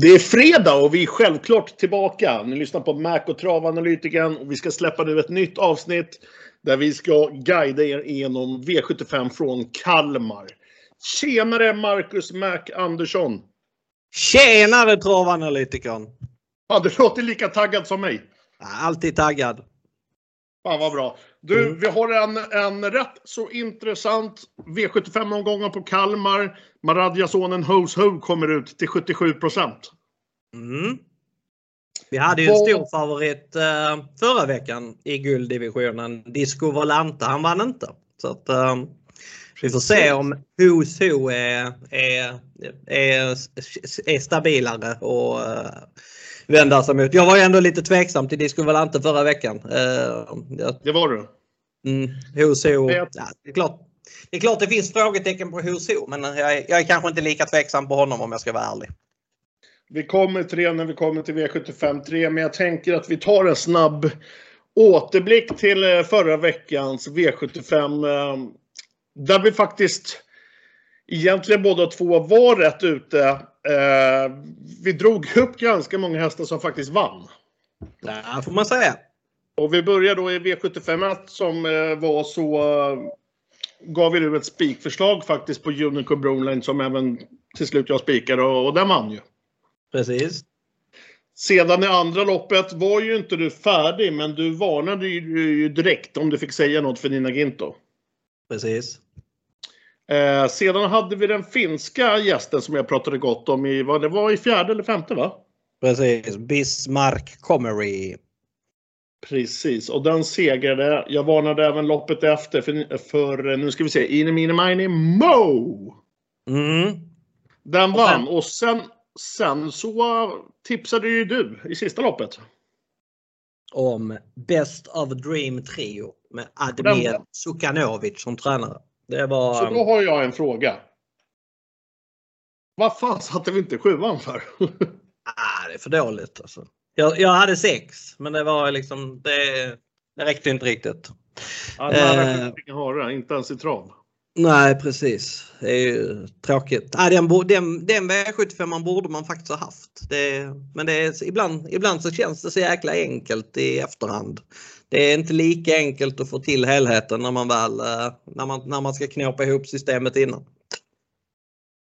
Det är fredag och vi är självklart tillbaka. Ni lyssnar på Mac och Travanalytikern och vi ska släppa nu ett nytt avsnitt där vi ska guida er igenom V75 från Kalmar. Tjenare Marcus Mac Andersson! Tjenare Travanalytikern! Ja, du låter lika taggad som mig. Alltid taggad. Fan vad bra. Du, Mm. vi har en, en rätt så intressant V75-omgångar på Kalmar. Maradjasonen Hos Ho kommer ut till 77 procent. Mm. Vi hade ju en stor favorit eh, förra veckan i gulddivisionen. Disco Volante. Han vann inte. Så att, eh, vi får se om Who's Who är, är, är, är stabilare och uh, vända sig mot. Jag var ju ändå lite tveksam till Disco Volante förra veckan. Uh, jag, Det var du. Mm. Ja, det, är klart, det är klart det finns frågetecken på Who men jag är, jag är kanske inte lika tveksam på honom om jag ska vara ärlig. Vi kommer till det när vi kommer till V75 3, men jag tänker att vi tar en snabb återblick till eh, förra veckans V75. eh, Där vi faktiskt egentligen båda två var rätt ute. Eh, Vi drog upp ganska många hästar som faktiskt vann. Ja, får man säga. Och vi börjar då i V75 1 som eh, var så... eh, Gav vi nu ett spikförslag faktiskt på Unico Broline som även till slut jag spikade och, och den vann ju. Precis. Sedan i andra loppet var ju inte du färdig, men du varnade ju ju direkt om du fick säga något för Nina Ginto. Precis. Eh, sedan hade vi den finska gästen som jag pratade gott om i, vad det var i fjärde eller femte va? Precis. Bismarck Comery. Precis, och den segrade. Jag varnade även loppet efter för, för nu ska vi se, Ine Mine Mine Mo! Mm. Den vann och sen, sen så tipsade ju du i sista loppet. Om Best of Dream Trio med Admir Sukanovic som tränare. Det var... Så då har jag en fråga. Vad fan satte vi inte sjuan för? Ah, det är för dåligt alltså. Jag, jag hade sex men det var liksom det, det räckte inte riktigt. Ja, Eh. har det, inte ens i trav. Nej precis. Det är ju tråkigt. Ah, den, den, den V75 man borde man faktiskt ha haft. Det, men det är, ibland, ibland så känns det så jäkla enkelt i efterhand. Det är inte lika enkelt att få till helheten när man väl eh, när man, när man ska knåpa ihop systemet innan.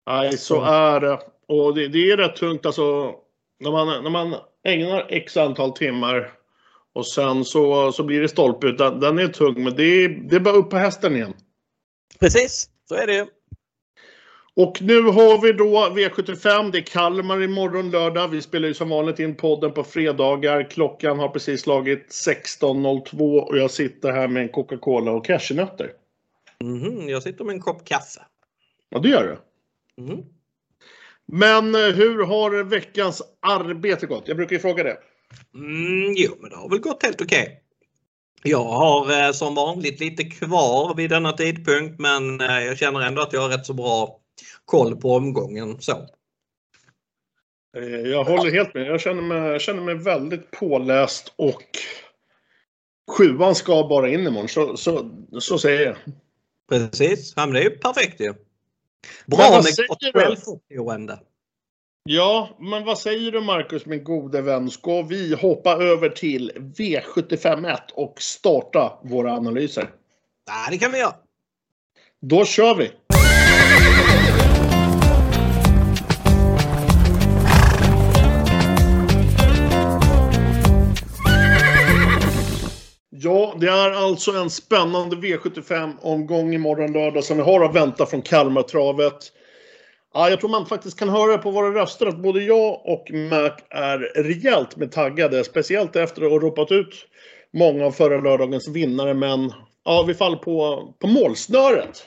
Nej, så är det. Och det, det är rätt tungt alltså. När man, när man ägnar x antal timmar och sen så, så blir det stolpe ut. Den, den är tung, men det är, det är bara upp på hästen igen. Precis, så är det ju. Och nu har vi då V75. Det är Kalmar imorgon lördag. Vi spelar ju som vanligt in podden på fredagar. Klockan har precis slagit 16.02 och jag sitter här med en Coca-Cola och cashewnötter. Mhm, jag sitter med en kopp kaffe. Ja, det gör det. Mhm. Men eh, hur har veckans arbete gått? Jag brukar ju fråga det. Mm, jo, men det har väl gått helt okej. Jag har eh, som vanligt lite kvar vid denna tidpunkt men eh, jag känner ändå att jag har rätt så bra koll på omgången. Så. Jag håller helt med. Jag känner mig, jag känner mig väldigt påläst och sjuan ska bara in imorgon. Så, så, så säger jag. Precis, ja, men det är ju perfekt ju. Men Bra med gott du? självförtroende. Ja, men vad säger du Marcus, min gode vän? Ska vi hoppa över till V751 och starta våra analyser? Ja, det kan vi göra. Då kör vi! Ja, det är alltså en spännande V75-omgång imorgon lördag som vi har att vänta från Kalmartravet. Ja, jag tror man faktiskt kan höra på våra röster att både jag och Mac är rejält med taggade. Speciellt efter att ha ropat ut många av förra lördagens vinnare. Men ja, vi faller på, på målsnöret.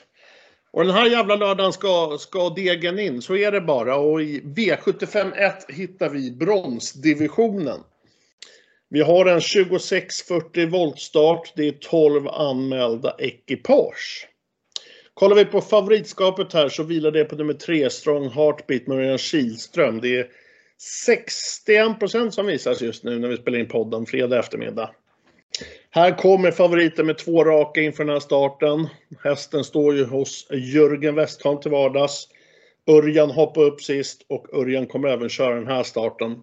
Och den här jävla lördagen ska, ska degen in, så är det bara. Och i V75 1 hittar vi bronsdivisionen. Vi har en 2640 voltstart. Det är 12 anmälda ekipage. Kollar vi på favoritskapet här så vilar det på nummer 3, Strong Heartbeat med Örjan Kihlström. Det är 61% som visas just nu när vi spelar in podden fredag eftermiddag. Här kommer favoriten med två raka inför den här starten. Hästen står ju hos Jörgen Westholm till vardags. Örjan hoppade upp sist och Örjan kommer även köra den här starten.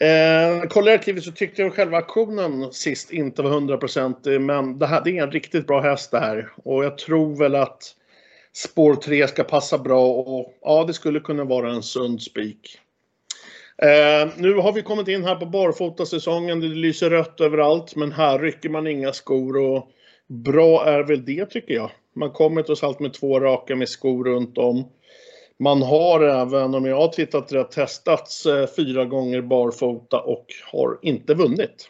Eh, kollar arkivet så tyckte jag själva aktionen sist inte var 100% eh, men det, här, det är en riktigt bra häst det här. Och jag tror väl att spår 3 ska passa bra och ja, det skulle kunna vara en sund spik. Eh, nu har vi kommit in här på barfotasäsongen. Det lyser rött överallt men här rycker man inga skor och bra är väl det tycker jag. Man kommer trots allt med två raka med skor runt om. Man har även, om jag har tittat rätt, testats eh, fyra gånger barfota och har inte vunnit.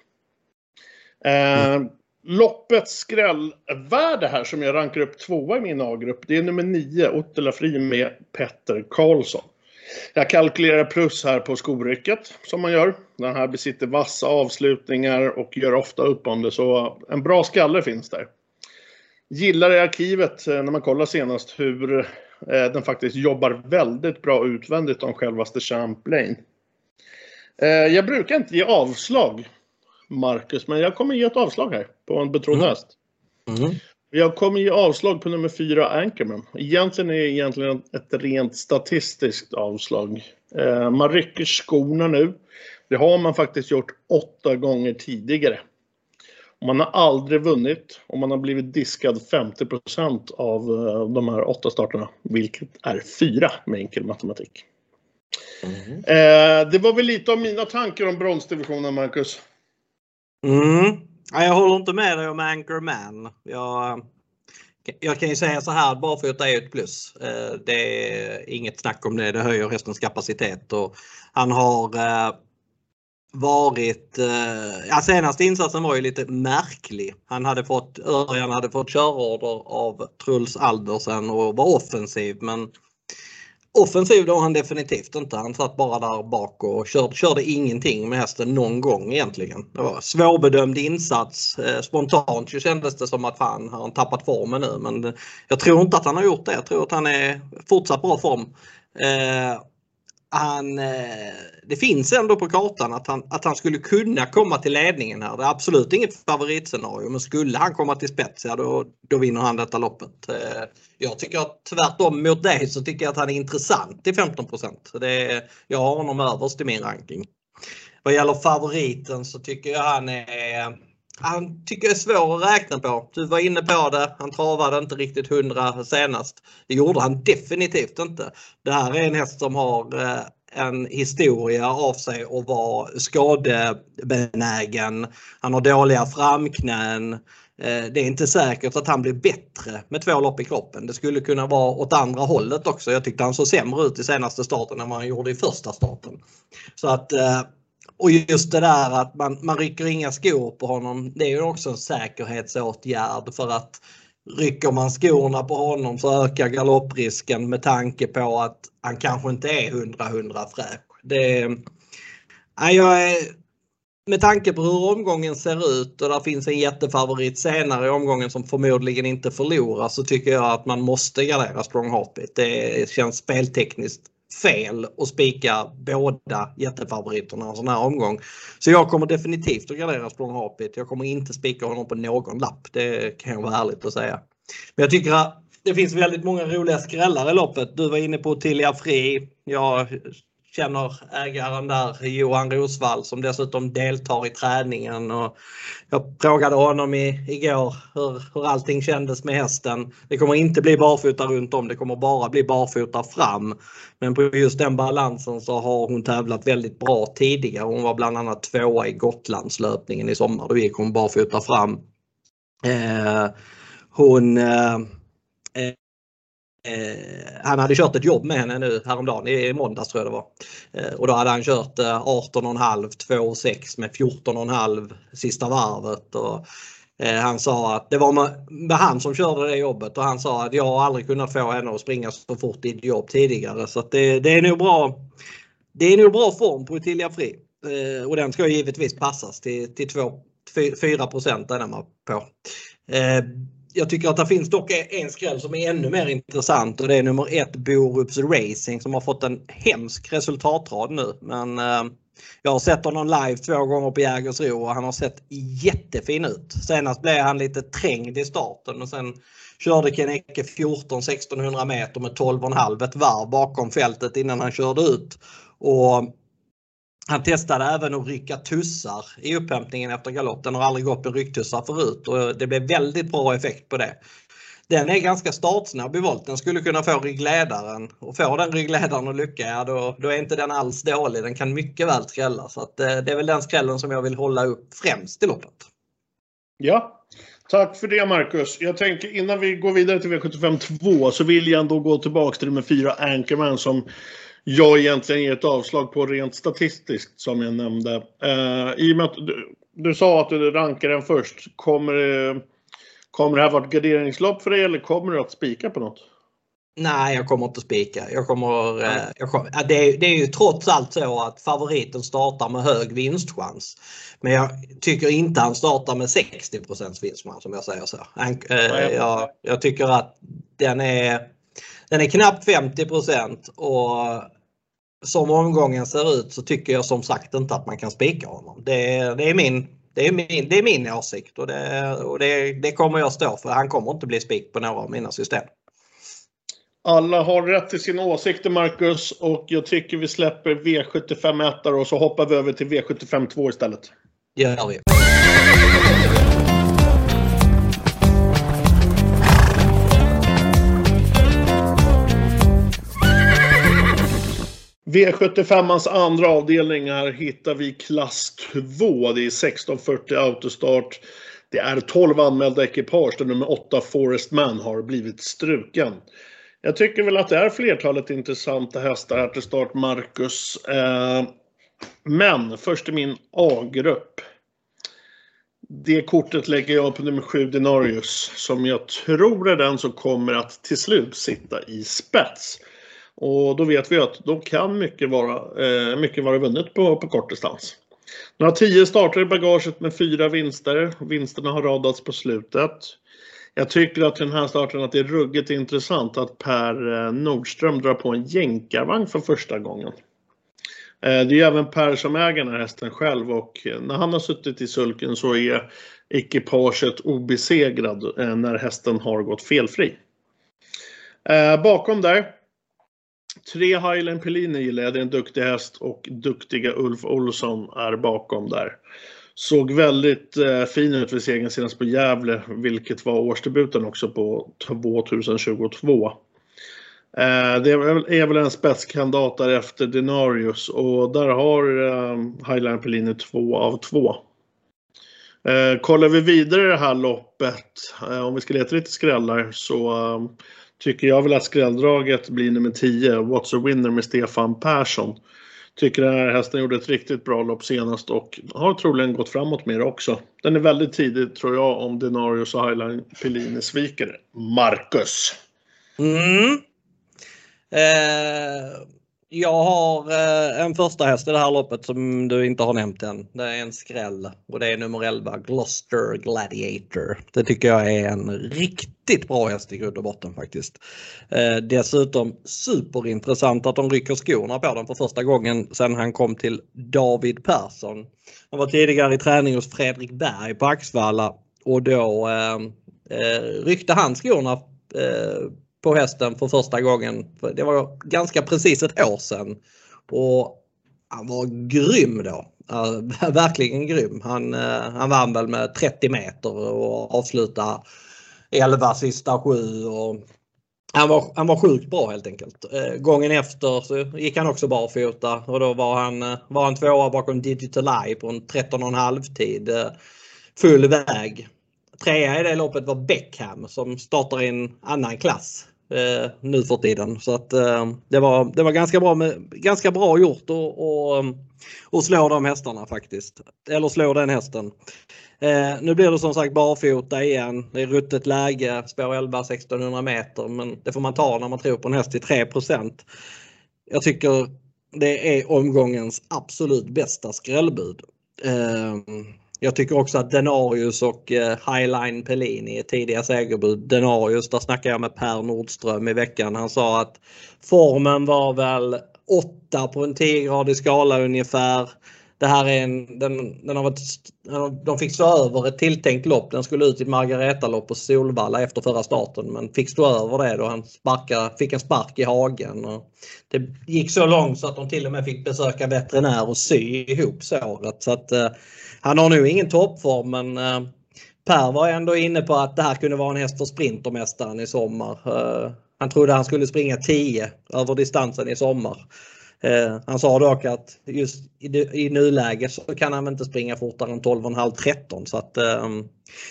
Eh, mm. Loppets skrällvärde här som jag rankar upp tvåa i min A-grupp, det är nummer 9, Ottila Fri med Petter Karlsson. Jag kalkylerar plus här på skorycket som man gör. Den här besitter vassa avslutningar och gör ofta upp om det, så en bra skalle finns där. Gillar i arkivet eh, när man kollar senast hur den faktiskt jobbar väldigt bra utvändigt om självaste Champlain. Eh, jag brukar inte ge avslag, Marcus, men jag kommer ge ett avslag här på en betrodd mm. häst. Mm. Jag kommer ge avslag på nummer fyra, Anchorman. Egentligen är det egentligen ett rent statistiskt avslag. Eh, man rycker skorna nu. Det har man faktiskt gjort åtta gånger tidigare. Man har aldrig vunnit och man har blivit diskad 50% av eh, de här åtta starterna, vilket är fyra med enkel matematik. Mm. Eh, det var väl lite av mina tankar om bronsdivisionen, Marcus. Mm. Jag håller inte med dig om Anchorman. Jag, jag kan ju säga så här, bara för att det är ett plus. Eh, det är inget snack om det. Det höjer hästens kapacitet och han har varit, eh, ja senaste insatsen var ju lite märklig. Han hade fått, Örjan hade fått körorder av Truls Aldersen och var offensiv men offensiv då han definitivt inte. Han satt bara där bak och körde, körde ingenting med hästen någon gång egentligen. Det var svårbedömd insats. Eh, spontant så kändes det som att fan har han tappat formen nu men jag tror inte att han har gjort det. Jag tror att han är fortsatt bra form. Eh, han, eh, det finns ändå på kartan att han, att han skulle kunna komma till ledningen här. Det är absolut inget favoritscenario men skulle han komma till spets, ja, då, då vinner han detta loppet. Eh, jag tycker att tvärtom mot dig så tycker jag att han är intressant till 15 det, Jag har honom överst i min ranking. Vad gäller favoriten så tycker jag han är han tycker jag är svår att räkna på. Du var inne på det. Han travade inte riktigt hundra senast. Det gjorde han definitivt inte. Det här är en häst som har eh, en historia av sig att vara skadebenägen. Han har dåliga framknän. Eh, det är inte säkert att han blir bättre med två lopp i kroppen. Det skulle kunna vara åt andra hållet också. Jag tyckte han såg sämre ut i senaste starten än vad han gjorde i första starten. Så att eh, och just det där att man, man rycker inga skor på honom. Det är ju också en säkerhetsåtgärd för att rycker man skorna på honom så ökar galopprisken med tanke på att han kanske inte är 100-100 fräsch. Det, jag är, med tanke på hur omgången ser ut och där finns en jättefavorit senare i omgången som förmodligen inte förlorar så tycker jag att man måste gardera Strong Heartbeat. Det känns speltekniskt fel att spika båda jättefavoriterna en sån här omgång. Så jag kommer definitivt att gardera Strong Heartbeat. Jag kommer inte spika honom på någon lapp. Det kan jag vara ärligt att säga. Men jag tycker att det finns väldigt många roliga skrällar i loppet. Du var inne på Tilia Fri. Jag känner ägaren där, Johan Rosvall, som dessutom deltar i träningen. Och jag frågade honom i, igår hur, hur allting kändes med hästen. Det kommer inte bli barfota runt om, det kommer bara bli barfota fram. Men på just den balansen så har hon tävlat väldigt bra tidigare. Hon var bland annat tvåa i Gotlandslöpningen i sommar. Då gick hon barfota fram. Eh, hon eh, Eh, han hade kört ett jobb med henne nu häromdagen, i måndags tror jag det var. Eh, och då hade han kört eh, 18,5, 2,6 med 14,5 sista varvet. Och, eh, han sa att det var med, med, han som körde det jobbet och han sa att jag har aldrig kunnat få henne att springa så fort i ett jobb tidigare. Så det, det, är nog bra. Det är nog bra form på Ottilia Fri. Eh, och den ska givetvis passas till, till 2, 4 är den på. Eh, jag tycker att det finns dock en skräll som är ännu mer intressant och det är nummer ett Borups Racing som har fått en hemsk resultatrad nu. Men eh, jag har sett honom live två gånger på Jägersro och han har sett jättefin ut. Senast blev han lite trängd i starten och sen körde Ken Ecke 14-1600 meter med 12,5 ett varv bakom fältet innan han körde ut. Och han testade även att rycka tussar i upphämtningen efter galopp. Den har aldrig gått med rycktussar förut och det blev väldigt bra effekt på det. Den är ganska startsnabb i volt. Den skulle kunna få ryggledaren och får den ryggledaren att lycka, ja, då, då är inte den alls dålig. Den kan mycket väl skrälla så att, eh, det är väl den skrällen som jag vill hålla upp främst i loppet. Ja, tack för det Marcus. Jag tänker innan vi går vidare till V75 2 så vill jag ändå gå tillbaks till nummer 4 Anchorman som jag egentligen ger ett avslag på rent statistiskt som jag nämnde. Uh, I och med att du, du sa att du rankar den först. Kommer, kommer det här vara ett garderingslopp för dig eller kommer du att spika på något? Nej, jag kommer inte spika. Jag kommer, eh, jag kommer, det, är, det är ju trots allt så att favoriten startar med hög vinstchans. Men jag tycker inte han startar med 60% vinstchans om jag säger så. Han, eh, jag, jag tycker att den är den är knappt 50% och som omgången ser ut så tycker jag som sagt inte att man kan spika honom. Det är, det är, min, det är, min, det är min åsikt och, det, och det, det kommer jag stå för. Han kommer inte bli spik på några av mina system. Alla har rätt till sina åsikter Marcus och jag tycker vi släpper V75 1 och så hoppar vi över till V75 2 istället. Det gör vi. V75ans andra avdelning här hittar vi klass 2. Det är 1640 autostart. Det är 12 anmälda ekipage där nummer 8 Forest Man har blivit struken. Jag tycker väl att det är flertalet intressanta hästar här till start, Marcus. Eh, men först i min A-grupp. Det kortet lägger jag på nummer 7 Denarius som jag tror är den som kommer att till slut sitta i spets. Och då vet vi att då kan mycket vara, eh, mycket vara vunnet på, på kort distans. Nu har tio starter i bagaget med fyra vinster. Vinsterna har radats på slutet. Jag tycker att den här starten att det är ruggigt intressant att Per eh, Nordström drar på en jänkarvagn för första gången. Eh, det är även Per som äger den här hästen själv och eh, när han har suttit i sulken så är ekipaget obesegrad när hästen har gått felfri. Bakom där Tre Highland Pellini gillar jag. Det är en duktig häst och duktiga Ulf Olsson är bakom där. Såg väldigt eh, fin ut vid segern senast på Gävle, vilket var årsdebuten också på 2022. Eh, det är väl, är väl en spetskandidat där efter Denarius och där har eh, Highland Pellini två av två. Eh, kollar vi vidare i det här loppet, eh, om vi ska leta lite skrällar, så eh, tycker jag väl att skrälldraget blir nummer 10, What's a Winner med Stefan Persson. Tycker den här hästen gjorde ett riktigt bra lopp senast och har troligen gått framåt mer också. Den är väldigt tidig tror jag om Denarius och Highline Pellini sviker. Marcus. Mm. Eh, jag har eh, en första häst i det här loppet som du inte har nämnt än. Det är en skräll och det är nummer 11 Gloucester Gladiator. Det tycker jag är en riktigt bra häst i grund och botten faktiskt. Eh, dessutom superintressant att de rycker skorna på den för första gången sedan han kom till David Persson. Han var tidigare i träning hos Fredrik Berg på Axvalla och då eh, eh ryckte han skorna eh, på hästen för första gången. Det var ganska precis ett år sedan. Och han var grym då. Verkligen grym. Han, eh, han vann väl med 30 meter och avslutade 11 sista sju. Och han, var, han var sjukt bra helt enkelt. Eh, gången efter så gick han också barfota och då var han, eh, var han tvåa bakom Digital Eye på en 13,5 tid. full väg. Trea i det loppet var Beckham som startar i en annan klass eh, nu för tiden. Så att eh, det, var, det var ganska bra, med, ganska bra gjort och, och, och slå de hästarna faktiskt. Eller slå den hästen. Eh, nu blir det som sagt barfota igen. Det är ruttet läge, spår 11 1600 meter men det får man ta när man tror på en häst till 3% Jag tycker det är omgångens absolut bästa skrällbud. Eh, jag tycker också att Denarius och eh, Highline Pellini är tidiga segerbud. Denarius, där snackade jag med Per Nordström i veckan. Han sa att formen var väl 8 på en 10-gradig skala ungefär. Det här är en, den, den har varit, de fick stå över ett tilltänkt lopp. Den skulle ut i ett Margareta-lopp på Solvalla efter förra starten men fick stå över det då han sparkade, fick en spark i hagen. Och det gick så långt så att de till och med fick besöka veterinär och sy ihop såret. Så att, eh, han har nog ingen toppform men eh, Per var ändå inne på att det här kunde vara en häst för Sprintermästaren i sommar. Eh, han trodde han skulle springa 10 över distansen i sommar. Eh, han sa dock att just i, nuläget så kan han inte springa fortare än 12,5-13 så att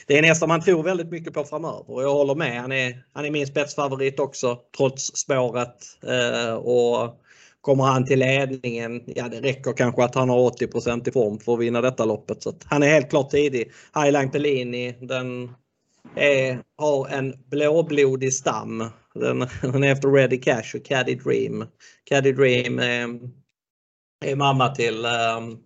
det är en häst som man tror väldigt mycket på framöver och jag håller med. Han är, han är min spetsfavorit också trots spåret och kommer han till ledningen, ja det räcker kanske att han har 80 i form för att vinna detta loppet. Så han är helt klart tidig. Highline Pellini, den är, har en blåblodig stam. Den, den är efter Ready Cash och Caddy Dream. Caddy Dream är, är mamma till um,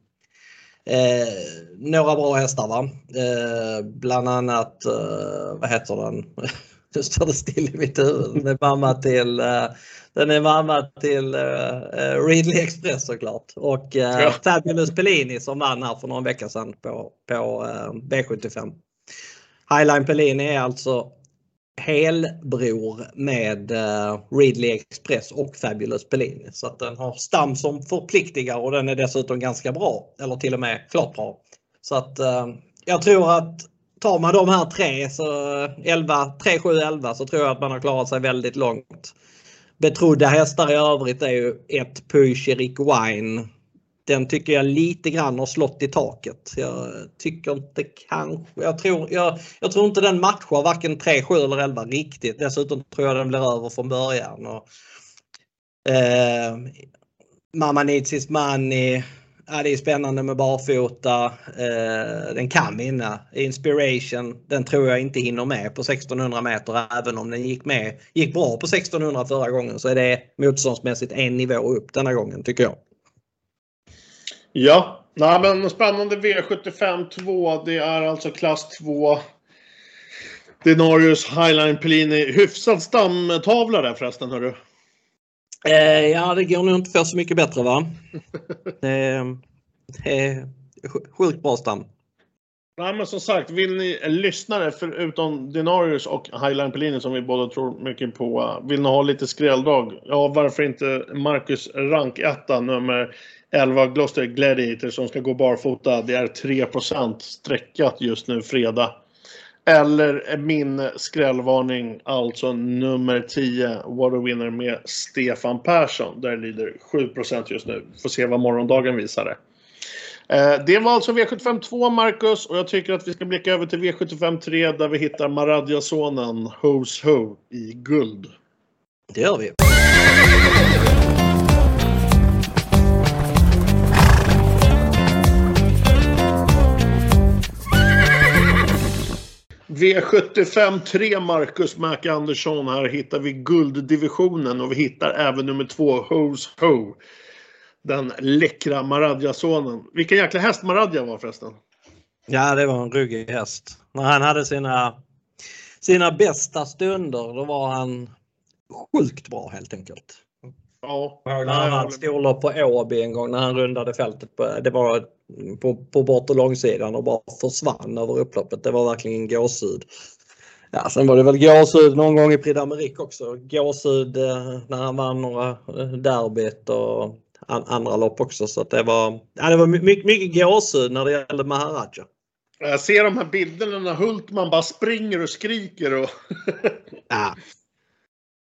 eh, några bra hästar va. Eh, bland annat, eh, vad heter den? Nu står det still i mitt huvud. Med mamma till, eh, den är mamma till uh, Ridley Express såklart. Och uh, ja. Fabulous Pellini som vann här för några veckor sedan på, på B75. Highline Pellini är alltså helbror med Ridley Express och Fabulous Pellini. Så att den har stam som förpliktigar och den är dessutom ganska bra. Eller till och med klart bra. Så att jag tror att tar man de här tre, så 11, 3, 7, 11 så tror jag att man har klarat sig väldigt långt. Betrodda hästar i övrigt är ju ett Pucherik Wine. Den tycker jag lite grann har slått i taket. Jag tycker inte kanske, jag tror, jag, jag tror inte den matchar varken 3, 7 eller 11 riktigt. Dessutom tror jag den blir över från början. Och, eh, Mamma Needs His Money ja, det är spännande med barfota. Eh, den kan vinna. Inspiration, den tror jag inte hinner med på 1600 meter även om den gick med. Gick bra på 1600 förra gången så är det motståndsmässigt en nivå upp denna gången tycker jag. Ja, Nej, men spännande V75 2. Det är alltså klass 2. Denarius Highline Pellini. Hyfsad stamtavla där förresten hörru. Eh, ja, det går nog inte för så mycket bättre va? det, det är sjukt bra stam. Nej, men som sagt, vill ni lyssnare förutom Denarius och Highline Pellini som vi båda tror mycket på. Vill ni ha lite skrälldag? Ja, varför inte Marcus rank 1 nummer 11 Gloucester Gladiator som ska gå barfota. Det är 3% sträckat just nu fredag. Eller min skrällvarning, alltså nummer 10, What a Winner med Stefan Persson. Där lyder 7% just nu. Får se vad morgondagen visar det. Eh, det var alltså V75 2, Marcus. Och jag tycker att vi ska blicka över till V75 3 där vi hittar Maradja-sonen Hos Ho i guld. Det gör vi. V75 3 Marcus Mac Andersson. Här hittar vi gulddivisionen och vi hittar även nummer 2 Hose Ho. Den läckra Maradja-sonen. Vilken jäkla häst Maradja var förresten. Ja, det var en ruggig häst. När han hade sina, sina bästa stunder då var han sjukt bra helt enkelt. Ja. när han hade storlopp på Åby en gång när han rundade fältet. På, det var på, på bort och långsidan och bara försvann över upploppet. Det var verkligen gåshud. Ja, sen var det väl gåshud någon gång i Prix d'Amérique också. Gåshud eh, när han vann några eh, derbyt och andra lopp också. Så det var, ja, det var mycket, mycket gåshud när det gällde Maharaja. Jag ser de här bilderna när Hultman bara springer och skriker. Och ja.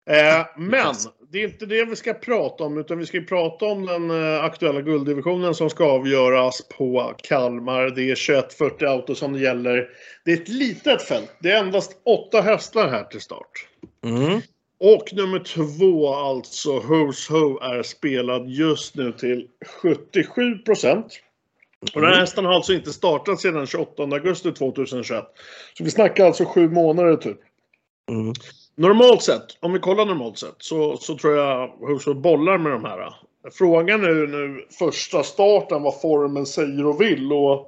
Eh, men det är inte det vi ska prata om utan vi ska prata om den eh, aktuella gulddivisionen som ska avgöras på Kalmar. Det är 2140 auto som det gäller. Det är ett litet fält. Det är endast åtta hästar här till start. Mm. Och nummer två, alltså Hos Ho, är spelad just nu till 77 procent. Och den här mm. hästen har alltså inte startat sedan 28 augusti 2021. Så vi snackar alltså sju månader typ. Mm. Normalt sett, om vi kollar normalt sett, så, så tror jag Husso bollar med de här. Frågan är ju nu första starten vad formen säger och vill. Och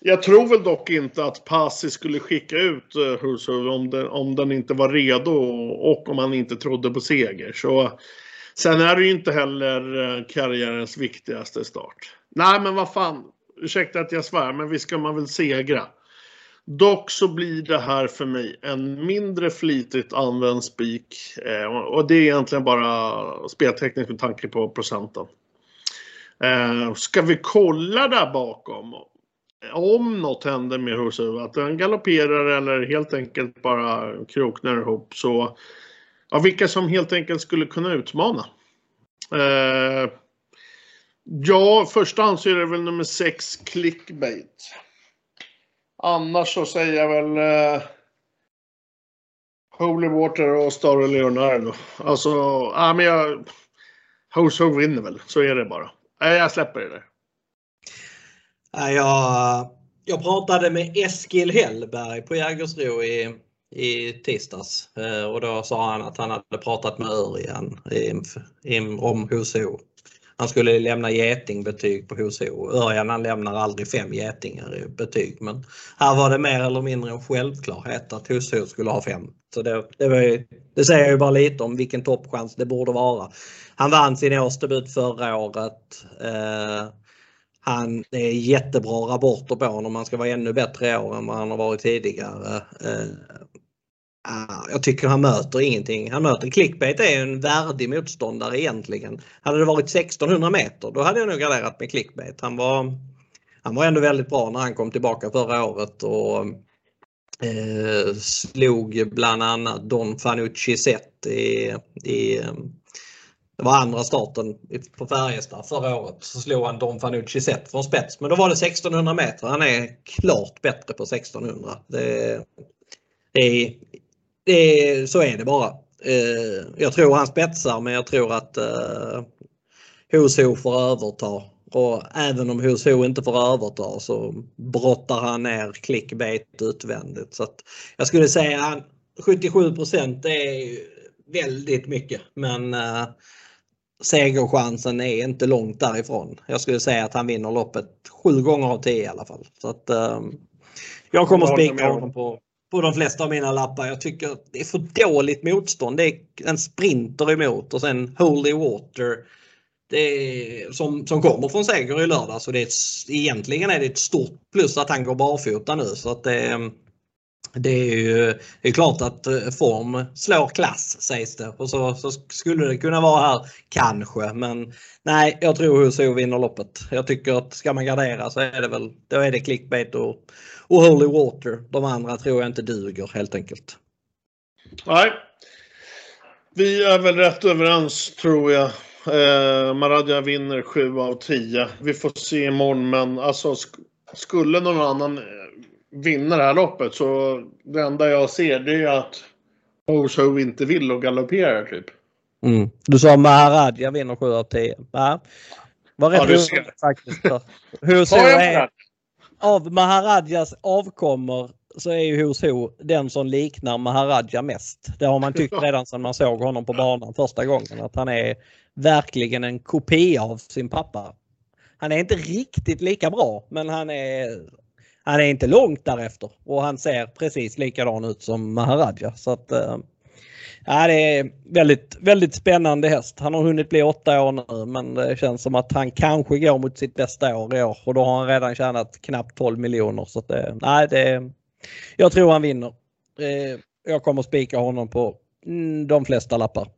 jag tror väl dock inte att Passi skulle skicka ut uh, om den, om den inte var redo och om han inte trodde på seger. Så Sen är det ju inte heller eh, karriärens viktigaste start. Nej, men vad fan. Ursäkta att jag svär, men visst ska man väl segra. Dock så blir det här för mig en mindre flitigt använd spik. Eh, och det är egentligen bara speltekniskt med tanke på procenten. Eh, ska vi kolla där bakom? Om något händer med Husu, att den galopperar eller helt enkelt bara kroknar ihop så Ja, vilka som helt enkelt skulle kunna utmana. Eh, ja, första hand så är det väl nummer 6 clickbait. Annars så säger jag väl eh, Holy Water och Star Leonardo. Alltså, ja men jag... Hoso vinner väl, så är det bara. Jag släpper det där. Jag, jag pratade med Eskil Hellberg på Jägersro i i tisdags eh, och då sa han att han hade pratat med Örjan om HSO. Han skulle lämna getingbetyg på HSO. Örjan han lämnar aldrig fem getingar i betyg men här var det mer eller mindre en självklarhet att HSO skulle ha fem. Så det, det, var, det säger ju bara lite om vilken toppchans det borde vara. Han vann sin årsdebut förra året. Eh, han, det är jättebra rapporter på honom. Han ska vara ännu bättre i år än vad han har varit tidigare. Eh, Ah, jag tycker han möter ingenting. Han möter clickbait är en värdig motståndare egentligen. Hade det varit 1600 meter då hade jag nog garderat med clickbait. Han var, han var ändå väldigt bra när han kom tillbaka förra året och eh, slog bland annat Don Fanucci Zet i, i det var andra starten på Färjestad förra året. Så slog han Don Fanucci Zet från spets. Men då var det 1600 meter. Han är klart bättre på 1600. Det är det, så är det bara. Eh, jag tror han spetsar men jag tror att eh, får överta. Och även om Hoso inte får överta så brottar han ner clickbait utvändigt. Så jag skulle säga att 77% är väldigt mycket men eh, segerchansen är inte långt därifrån. Jag skulle säga att han vinner loppet sju gånger av tio i alla fall. Så att, eh, jag kommer spika honom på på de flesta av mina lappar. Jag tycker det är för dåligt motstånd. Det är en sprinter emot och sen Holy Water det är, som, som kommer från seger i lördag. Så det är ett, egentligen är det ett stort plus att han går barfota nu. Så att det, det är ju det är klart att eh, form slår klass sägs det. Och så, så skulle det kunna vara här kanske. Men nej, jag tror HUSO vinner loppet. Jag tycker att ska man gardera så är det väl då är det clickbait och och Holy Water. De andra tror jag inte duger helt enkelt. Nej. Vi är väl rätt överens tror jag. Eh, Maradja vinner 7 av 10. Vi får se imorgon men alltså sk skulle någon annan eh, vinna det här loppet så det enda jag ser det är att Osho inte vill och galopperar typ. Mm. Du sa Maharadja vinner 7 av 10. Ja. Var rätt ja, du ser. faktiskt. Hur är, av Maharadjas avkommor så är ju Hos Ho den som liknar Maharadja mest. Det har man tyckt redan sedan man såg honom på banan första gången. Att han är verkligen en kopia av sin pappa. Han är inte riktigt lika bra men han är, han är inte långt därefter. Och han ser precis likadan ut som Maharadja. Så att, eh, Ja, det är väldigt, väldigt spännande häst. Han har hunnit bli åtta år nu men det känns som att han kanske går mot sitt bästa år i år och då har han redan tjänat knappt 12 miljoner. Så det, nej, det, jag tror han vinner. Jag kommer spika honom på mm, de flesta lappar.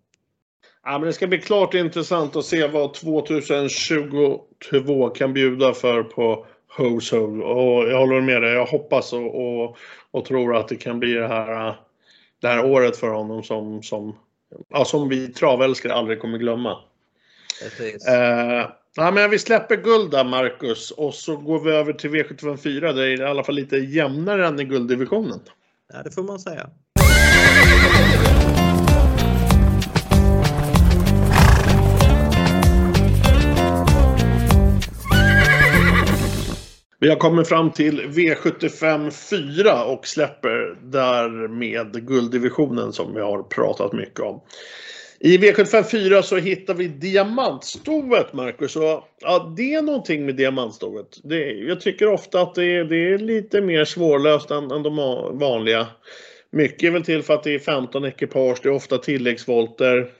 Ja, men det ska bli klart intressant att se vad 2022 kan bjuda för på Hose Och jag håller med dig. Jag hoppas och, och, och tror att det kan bli det här det här året för honom som, som, ja, som vi travälskare aldrig kommer glömma. Eh, ja, men vi släpper guld där Marcus och så går vi över till V754 där det är i alla fall lite jämnare än i gulddivisionen. Ja, det får man säga. Vi har kommit fram till V75 4 och släpper därmed gulddivisionen som vi har pratat mycket om. I V75 4 så hittar vi diamantstovet, Marcus. Och, ja, det är någonting med diamantstovet. Det, jag tycker ofta att det är, det är lite mer svårlöst än, än de vanliga. Mycket är väl till för att det är 15 ekipage, det är ofta tilläggsvolter.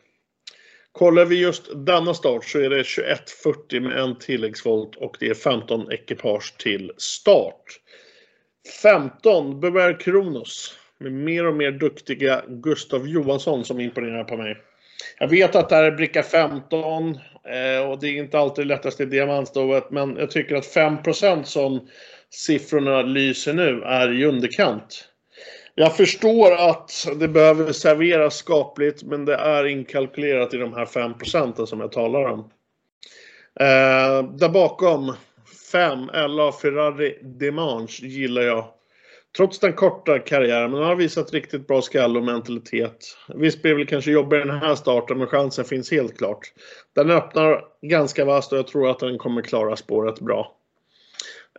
Kollar vi just denna start så är det 21.40 med en tilläggsvolt och det är 15 ekipage till start. 15 Beware Kronos med mer och mer duktiga Gustav Johansson som imponerar på mig. Jag vet att det här är bricka 15 eh, och det är inte alltid det lättaste i diamantstovet men jag tycker att 5% som siffrorna lyser nu är i underkant. Jag förstår att det behöver serveras skapligt men det är inkalkylerat i de här 5 procenten som jag talar om. Eh, där bakom 5 LA Ferrari Demange gillar jag. Trots den korta karriären, men han har visat riktigt bra skall och mentalitet. Visst blir det väl kanske jobbigare den här starten, men chansen finns helt klart. Den öppnar ganska vasst och jag tror att den kommer klara spåret bra.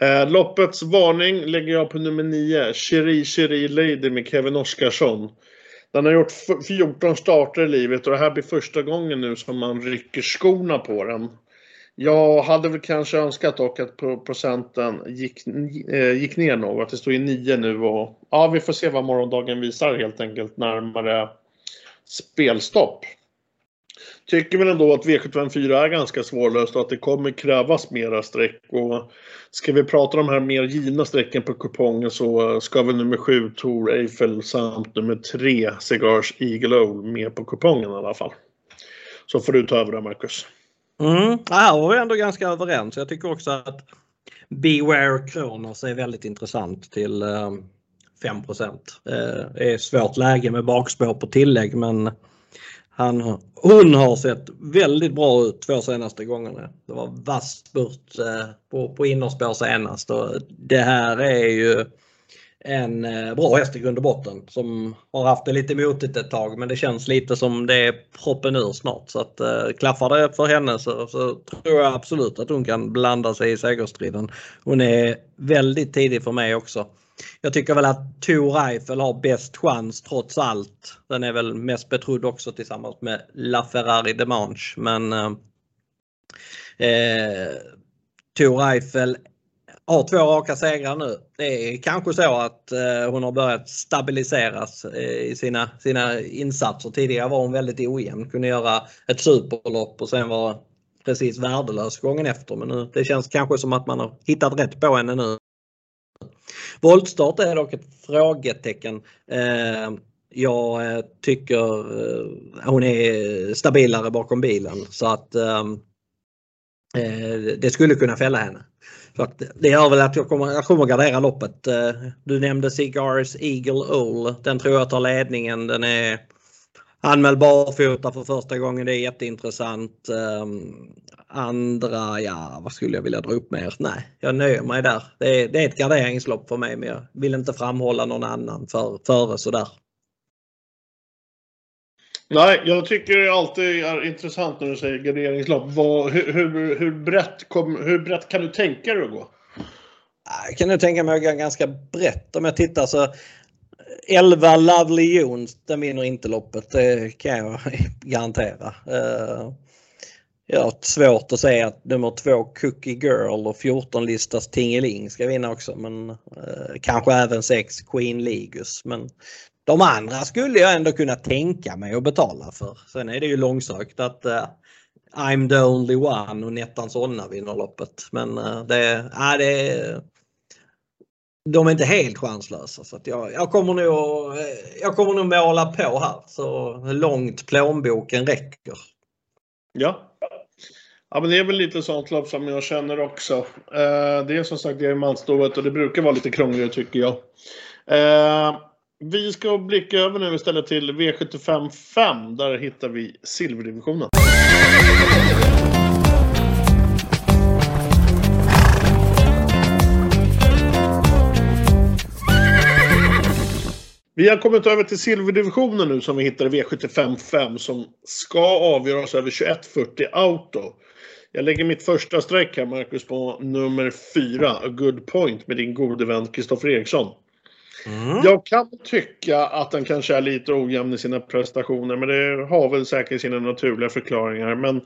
Eh, loppets varning lägger jag på nummer 9, Cherie Cherie Lady med Kevin Oskarsson. Den har gjort 14 starter i livet och det här blir första gången nu som man rycker skorna på den. Jag hade väl kanske önskat dock att procenten gick, eh, gick ner något. Det står ju 9 nu och ja, vi får se vad morgondagen visar helt enkelt närmare spelstopp. Tycker väl ändå att V754 är ganska svårlöst och att det kommer krävas mera streck. Och ska vi prata om de här mer givna strecken på kupongen så ska väl nummer 7 Tor Eiffel samt nummer 3 Cigars Eagle Owl med på kupongen i alla fall. Så får du ta över där, Marcus. Mm. Här var vi ändå ganska överens. Jag tycker också att Beware Kronos är väldigt intressant till eh, 5 Det eh, är svårt läge med bakspår på tillägg men han, hon har sett väldigt bra ut två senaste gångerna. Det var vass spurt eh, på, på innerspår senast och det här är ju en eh, bra häst i grund och botten som har haft det lite motigt ett tag men det känns lite som det är proppen ur snart. Så att äh, klaffar det för henne så, så, tror jag absolut att hon kan blanda sig i segerstriden. Hon är väldigt tidig för mig också. Jag tycker väl att Tor Eiffel har bäst chans trots allt. Den är väl mest betrodd också tillsammans med LaFerrari Demange men eh, eh Tor Eiffel har två raka segrar nu. Det är kanske så att eh, hon har börjat stabiliseras eh, i sina, sina insatser. Tidigare var hon väldigt ojämn, kunde göra ett superlopp och sen var precis värdelös gången efter. Men nu, det känns kanske som att man har hittat rätt på henne nu. Voltstart är dock ett frågetecken. Eh, jag eh, tycker eh, hon är stabilare bakom bilen så att ehm, eh, det skulle kunna fälla henne. Så att det gör väl att jag kommer, jag kommer gardera loppet. Eh, du nämnde Cigars Eagle Owl. Den tror jag tar ledningen. Den är anmäld barfota för första gången. Det är jätteintressant. Ehm, Andra, ja vad skulle jag vilja dra upp mer? Nej, jag nöjer mig där. Det är, det är ett garderingslopp för mig men jag vill inte framhålla någon annan för, före sådär. Nej, jag tycker det alltid är intressant när du säger garderingslopp. Vad, hur, hur, hur, brett kom, hur brett kan du tänka dig att gå? Jag kan nog tänka mig att gå ganska brett om jag tittar så 11 Lovely Jones, den vinner inte loppet. Det kan jag garantera. Ja, jag har svårt att säga att nummer två Cookie Girl och 14 listas Tingeling ska vinna också. Men eh, kanske även 6 Queen Ligus. Men de andra skulle jag ändå kunna tänka mig att betala för. Sen är det ju långsökt att eh, I'm the only one och Nettan Sonna vinner loppet. Men eh, det, uh, det, de är inte helt chanslösa. Så att jag, jag, kommer nog, eh, jag kommer nog måla på här så långt plånboken räcker. Ja. Ja men det är väl lite sånt lopp som jag känner också. Eh, det är som sagt diamantstovet och det brukar vara lite krångligare tycker jag. Eh, vi ska blicka över nu istället till V75 5. Där hittar vi silverdivisionen. Vi har kommit över till silverdivisionen nu som vi hittar i V75 5 som ska avgöras över 2140 Auto. Jag lägger mitt första streck här Marcus på nummer 4, A Good Point med din gode vän Kristoffer Eriksson. Mm. Jag kan tycka att den kanske är lite ojämn i sina prestationer men det har väl säkert sina naturliga förklaringar. Men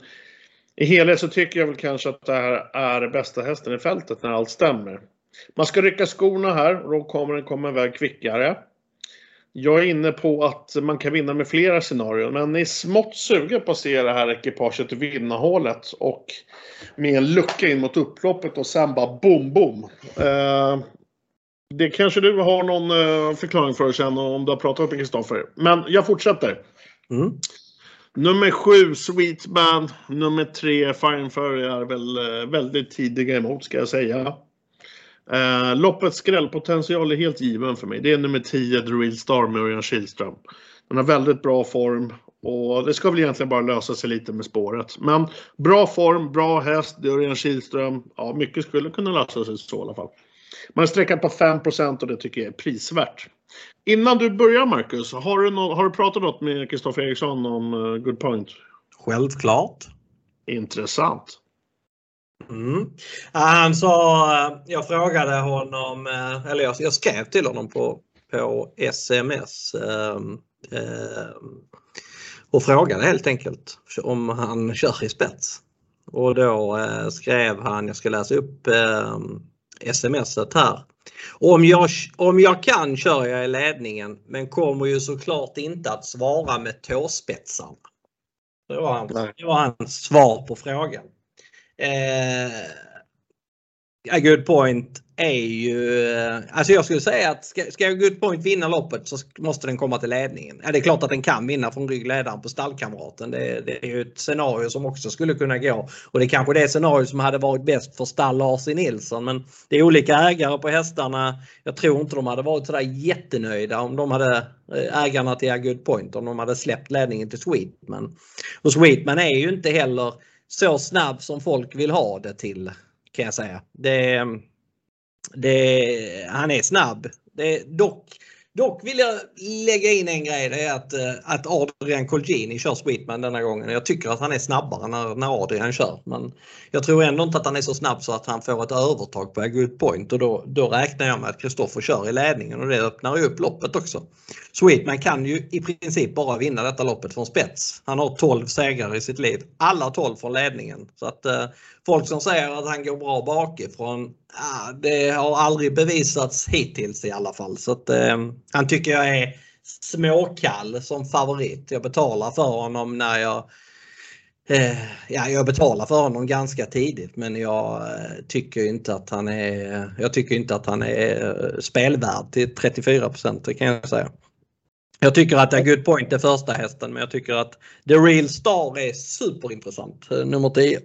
i helhet så tycker jag väl kanske att det här är bästa hästen i fältet när allt stämmer. Man ska rycka skorna här och då kommer den komma iväg kvickare. Jag är inne på att man kan vinna med flera scenarion, men är smått sugen på att se det här ekipaget vinna hålet och med en lucka in mot upploppet och sen bara boom, boom. Eh, det kanske du har någon eh, förklaring för sen om du har pratat med Kristoffer. Men jag fortsätter. Mm. Nummer sju, Sweetman. Nummer tre, Fire Furry är väl eh, väldigt tidiga emot ska jag säga. Eh, loppets skrällpotential är helt given för mig. Det är nummer 10, The Real Star med Örjan Kihlström. Den har väldigt bra form och det ska väl egentligen bara lösa sig lite med spåret. Men bra form, bra häst, det är Örjan Kihlström. Ja, mycket skulle kunna lösa sig så i alla fall. Man är sträckat på 5% och det tycker jag är prisvärt. Innan du börjar Marcus, har du, no har du pratat något med Kristoffer Eriksson om uh, Good Point? Självklart. Intressant. Mm. Han sa, jag frågade honom, eh, eller jag, jag skrev till honom på, på sms eh, eh, och frågade helt enkelt om han kör i spets. Och då eh, skrev han, jag ska läsa upp eh, smset här. Om jag, om jag kan kör jag i ledningen men kommer ju såklart inte att svara med tåspetsarna. Det var, hans, det var hans svar på frågan. Eh, a good point är ju, eh, alltså jag skulle säga att ska, ska Good Point vinna loppet så måste den komma till ledningen. Ja, det är klart att den kan vinna från ryggledaren på stallkamraten. Det, det, är ju ett scenario som också skulle kunna gå. Och det är kanske det scenario som hade varit bäst för stall Lars e. Nilsson. Men det är olika ägare på hästarna. Jag tror inte de hade varit sådär jättenöjda om de hade eh, ägarna till A Good Point om de hade släppt ledningen till Sweetman. Och Sweetman är ju inte heller så snabb som folk vill ha det till kan jag säga. Det, det, han är snabb. Det, dock, dock vill jag lägga in en grej. Det är att, eh, att Adrian Colgjini kör Sweetman denna gången. Jag tycker att han är snabbare när, när Adrian kör. Men jag tror ändå inte att han är så snabb så att han får ett övertag på a good point och då, då räknar jag med att Kristoffer kör i ledningen och det öppnar upp loppet också. Sweetman kan ju i princip bara vinna detta loppet från spets. Han har 12 segrar i sitt liv. Alla 12 från ledningen. Så att eh, folk som säger att han går bra bakifrån, ah, det har aldrig bevisats hittills i alla fall. Så att eh, han tycker jag är småkall som favorit. Jag betalar för honom när jag Eh, ja, jag betalar för honom ganska tidigt men jag eh, tycker inte att han är, jag tycker inte att han är eh, spelvärd till 34 det kan jag säga. Jag tycker att A Good Point är första hästen men jag tycker att The Real Star är superintressant, eh, nummer 10.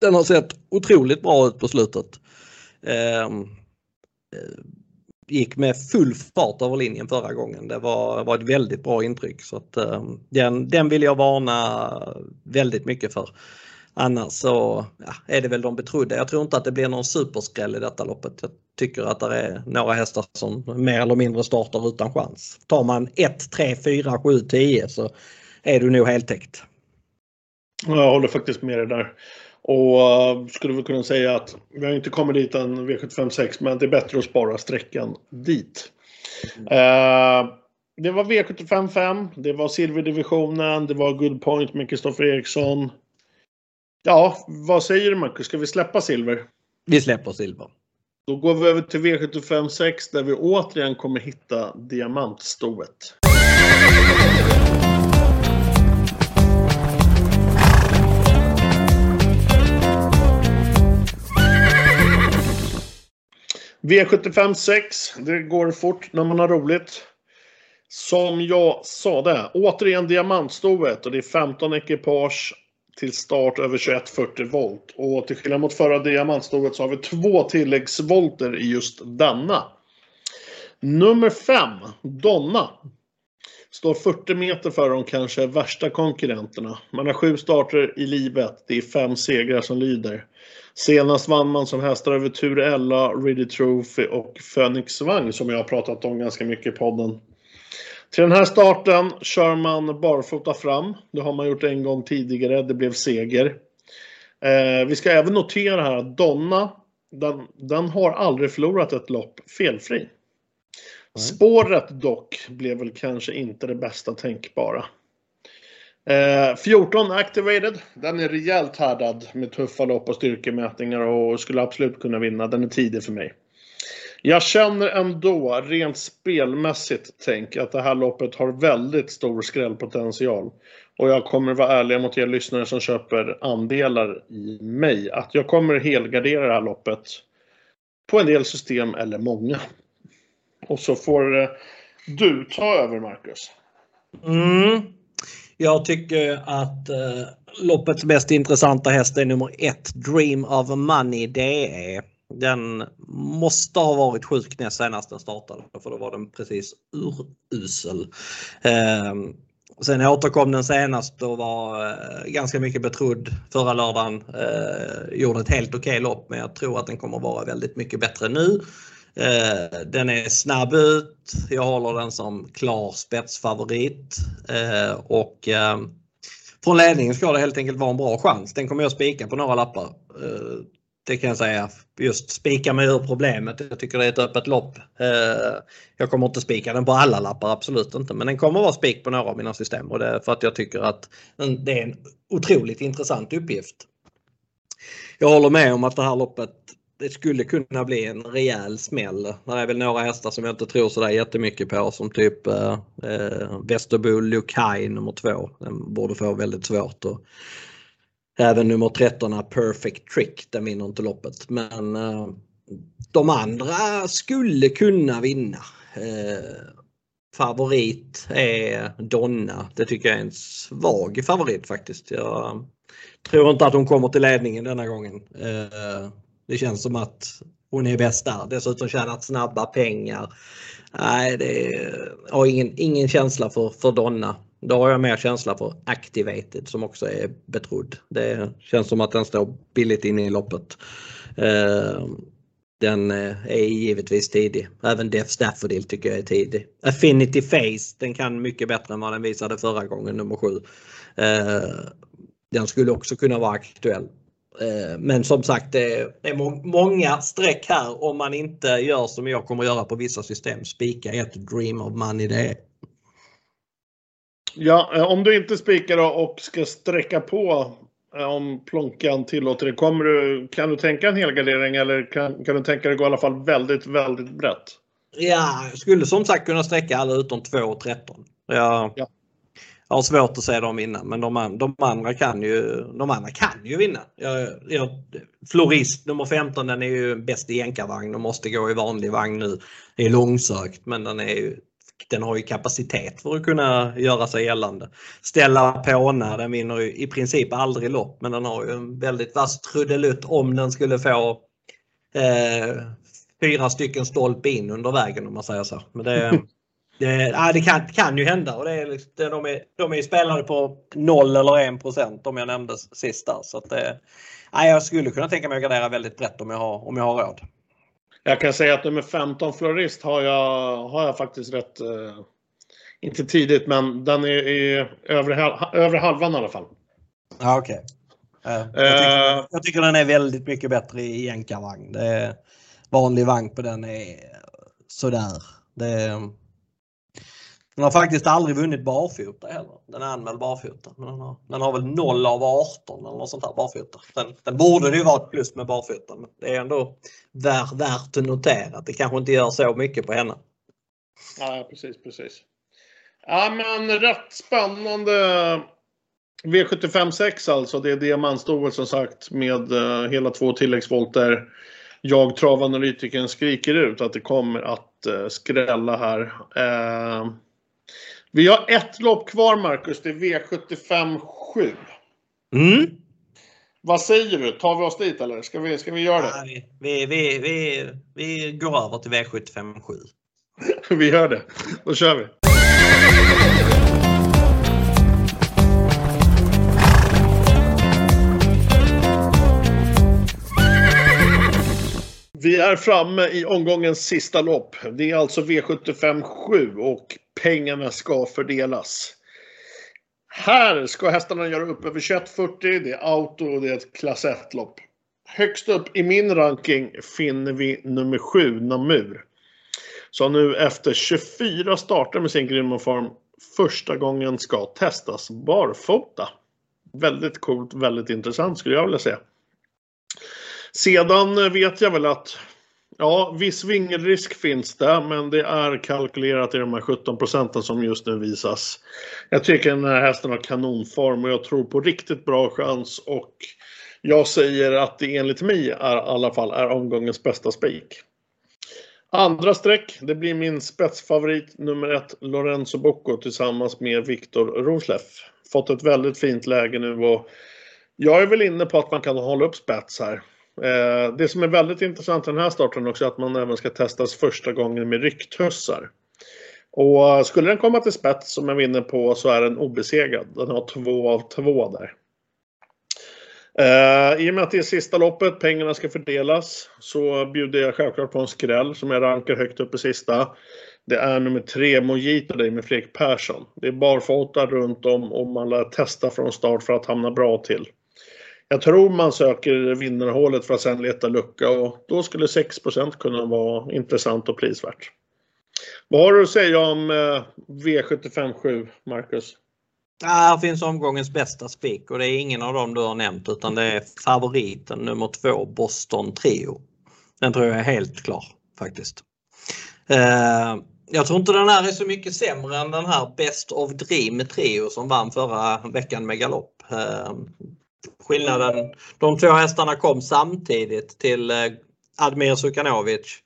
Den har sett otroligt bra ut på slutet. Ehm, eh, gick med full fart över linjen förra gången. Det var, var ett väldigt bra intryck. Så att, eh, den, den vill jag varna väldigt mycket för. Annars så ja, är det väl de betrodda. Jag tror inte att det blir någon superskräll i detta loppet. Jag tycker att det är några hästar som mer eller mindre startar utan chans. Tar man 1, 3, 4, 7, 10 så är du nog heltäckt. Jag håller faktiskt med dig där. Och uh, skulle vi kunna säga att vi har inte kommit dit än V756 men det är bättre att spara sträckan dit. Uh, det var V75 5, det var silverdivisionen, det var Good Point med Kristoffer Eriksson. Ja, vad säger du Marcus? Ska vi släppa silver? Vi släpper silver. Då går vi över till V75 6 där vi återigen kommer hitta diamantstoet. V75 6. Det går fort när man har roligt. Som jag sa det, återigen diamantstoet och det är 15 ekipage till start över 2140 volt. Och till skillnad mot förra diamantstoet så har vi två tilläggsvolter i just denna. Nummer 5, Donna. Står 40 meter före de kanske värsta konkurrenterna. Man har sju starter i livet. Det är fem segrar som lyder. Senast vann man som hästar över Tur Ella, Ready Trophy och Phoenix Vagn som jag har pratat om ganska mycket i podden. Till den här starten kör man barfota fram. Det har man gjort en gång tidigare. Det blev seger. Eh, vi ska även notera här att Donna, den, den har aldrig förlorat ett lopp felfri. Spåret dock blev väl kanske inte det bästa tänkbara. Eh, 14 activated. Den är rejält härdad med tuffa lopp och styrkemätningar och skulle absolut kunna vinna. Den är tidig för mig. Jag känner ändå rent spelmässigt tänk att det här loppet har väldigt stor skrällpotential. Och jag kommer vara ärlig mot er lyssnare som köper andelar i mig. Att jag kommer helgardera det här loppet på en del system eller många. Och så får eh, du ta över Marcus. Mm. Jag tycker att eh, loppets mest intressanta häst är nummer ett, Dream of Money DE. Den måste ha varit sjuk näst senast den startade för då var den precis urusel. Eh, sen återkom den senast och var eh, ganska mycket betrodd förra lördagen. Eh, gjorde ett helt okej okay lopp men jag tror att den kommer vara väldigt mycket bättre nu. Eh, den är snabb ut. Jag håller den som klar spetsfavorit. Eh, och eh, från ledningen ska det helt enkelt vara en bra chans. Den kommer jag spika på några lappar. Eh, det kan jag säga. Just spika mig ur problemet. Jag tycker det är ett öppet lopp. Eh, jag kommer inte spika den på alla lappar, absolut inte. Men den kommer vara spik på några av mina system och det är för att jag tycker att det är en otroligt intressant uppgift. Jag håller med om att det här loppet det skulle kunna bli en rejäl smäll. Det är väl några hästar som jag inte tror sådär jättemycket på som typ eh, eh Västerbo Lukai nummer två. Den borde få väldigt svårt. Och även nummer 13 Perfect Trick, den vinner inte loppet. Men eh, de andra skulle kunna vinna. Eh, favorit är Donna. Det tycker jag är en svag favorit faktiskt. Jag tror inte att hon kommer till ledningen denna gången. Eh, det känns som att hon är bäst där. Dessutom tjänat snabba pengar. Nej, det har ingen, ingen känsla för, för Donna. Då har jag mer känsla för Activated som också är betrodd. Det känns som att den står billigt inne i loppet. Eh, den eh, är givetvis tidig. Även Def Staffordil tycker jag är tidig. Affinity Face, den kan mycket bättre än vad den visade förra gången, nummer 7. Eh, den skulle också kunna vara aktuell. Eh, men som sagt det är många streck här om man inte gör som jag kommer göra på vissa system. Spika ett Dream of Money det är. Ja, eh, om du inte spikar och ska sträcka på eh, om plånkan tillåter det. Kommer du, kan du tänka en helgardering eller kan, kan du tänka dig gå i alla fall väldigt, väldigt brett? Ja, jag skulle som sagt kunna sträcka alla utom 2 och 13. Jag, ja. Jag har svårt att se dem vinna men de, de, andra, kan ju, de andra kan ju vinna. Jag, jag, Florist nummer 15 den är ju bäst i jänkarvagn och måste gå i vanlig vagn nu. Det är långsökt men den, är ju, den har ju kapacitet för att kunna göra sig gällande. Stella Pona den vinner ju i princip aldrig lopp men den har ju en väldigt vass trudelutt om den skulle få eh, fyra stycken stolpe in under vägen om man säger så. Men det, det, det kan, kan ju hända och det är, liksom, de, är, de är spelade på 0 eller 1 procent om jag nämnde sist där. Så att det, ja, jag skulle kunna tänka mig att gardera väldigt brett om jag har, om jag har råd. Jag kan säga att nummer 15 Florist har jag, har jag faktiskt rätt, eh, inte tidigt men den är i övre, övre halvan i alla fall. Ja, Okej. Okay. Uh, jag, tycker, uh, jag tycker den är väldigt mycket bättre i jänkarvagn. Vanlig vagn på den är sådär. Det, den har faktiskt aldrig vunnit barfota heller. Den är anmäld barfota. Men den har, den har väl 0 av 18 eller något sånt där barfota. Den, den borde det ju vara ett plus med barfota. Men det är ändå värt, värt att notera att det kanske inte gör så mycket på henne. Ja, precis, precis. Ja, men rätt spännande V75 6 alltså. Det är diamantstoet som sagt med eh, hela två tilläggsvolter. Jag, travanalytikern, skriker ut att det kommer att eh, skrälla här. Eh, vi har ett lopp kvar Marcus, det är V75 7. Mm. Vad säger du? Tar vi oss dit eller ska vi, ska vi göra det? Ja, vi, vi, vi, vi går över till V75 7. vi gör det. Då kör vi. Vi är framme i omgångens sista lopp. Det är alltså V75 7 och pengarna ska fördelas. Här ska hästarna göra upp över 2140. Det är auto och det är ett klass 1-lopp. Högst upp i min ranking finner vi nummer 7, Namur. Som nu efter 24 starter med sin grymma form första gången ska testas barfota. Väldigt coolt, väldigt intressant skulle jag vilja säga. Sedan vet jag väl att Ja, viss vingelrisk finns det, men det är kalkylerat i de här 17 procenten som just nu visas. Jag tycker den här hästen har kanonform och jag tror på riktigt bra chans och jag säger att det enligt mig är, i alla fall är omgångens bästa spik. Andra streck, det blir min spetsfavorit nummer ett, Lorenzo Bocco tillsammans med Viktor Rosleff. Fått ett väldigt fint läge nu och jag är väl inne på att man kan hålla upp spets här. Eh, det som är väldigt intressant i den här starten också är att man även ska testas första gången med rycktussar. Och skulle den komma till spets som jag vinner på så är den obesegrad. Den har två av två där. Eh, I och med att det är sista loppet, pengarna ska fördelas, så bjuder jag självklart på en skräll som jag rankar högt upp i sista. Det är nummer tre, Mojito dig med Fredrik Persson. Det är barfota runt om och man lär testa från start för att hamna bra till. Jag tror man söker vinnarhålet för att sen leta lucka och då skulle 6% kunna vara intressant och prisvärt. Vad har du att säga om eh, V75 7, Marcus? Här finns omgångens bästa spik och det är ingen av dem du har nämnt utan det är favoriten nummer två Boston Trio. Den tror jag är helt klar faktiskt. Eh, jag tror inte den här är så mycket sämre än den här Best of Dream Trio som vann förra veckan med galopp. Eh, Skillnaden, de två hästarna kom samtidigt till eh, Admir Sukanovic